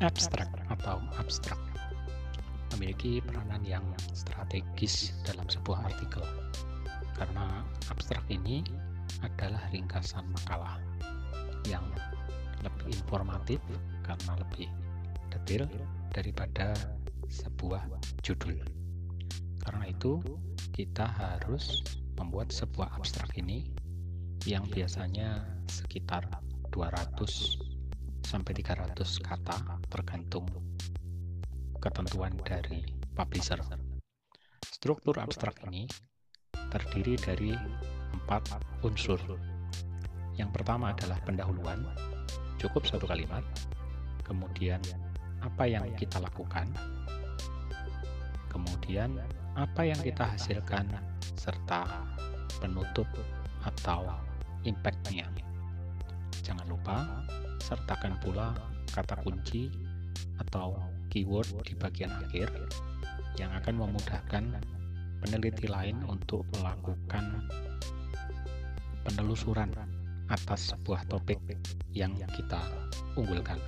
Abstrak atau abstrak memiliki peranan yang strategis dalam sebuah artikel karena abstrak ini adalah ringkasan makalah yang lebih informatif karena lebih detail daripada sebuah judul. Karena itu, kita harus membuat sebuah abstrak ini yang biasanya sekitar 200 sampai 300 kata tergantung ketentuan dari publisher. Struktur abstrak ini terdiri dari empat unsur. Yang pertama adalah pendahuluan, cukup satu kalimat, kemudian apa yang kita lakukan, kemudian apa yang kita hasilkan, serta penutup atau impact-nya. Jangan lupa sertakan pula kata kunci atau keyword di bagian akhir yang akan memudahkan peneliti lain untuk melakukan penelusuran atas sebuah topik yang kita unggulkan.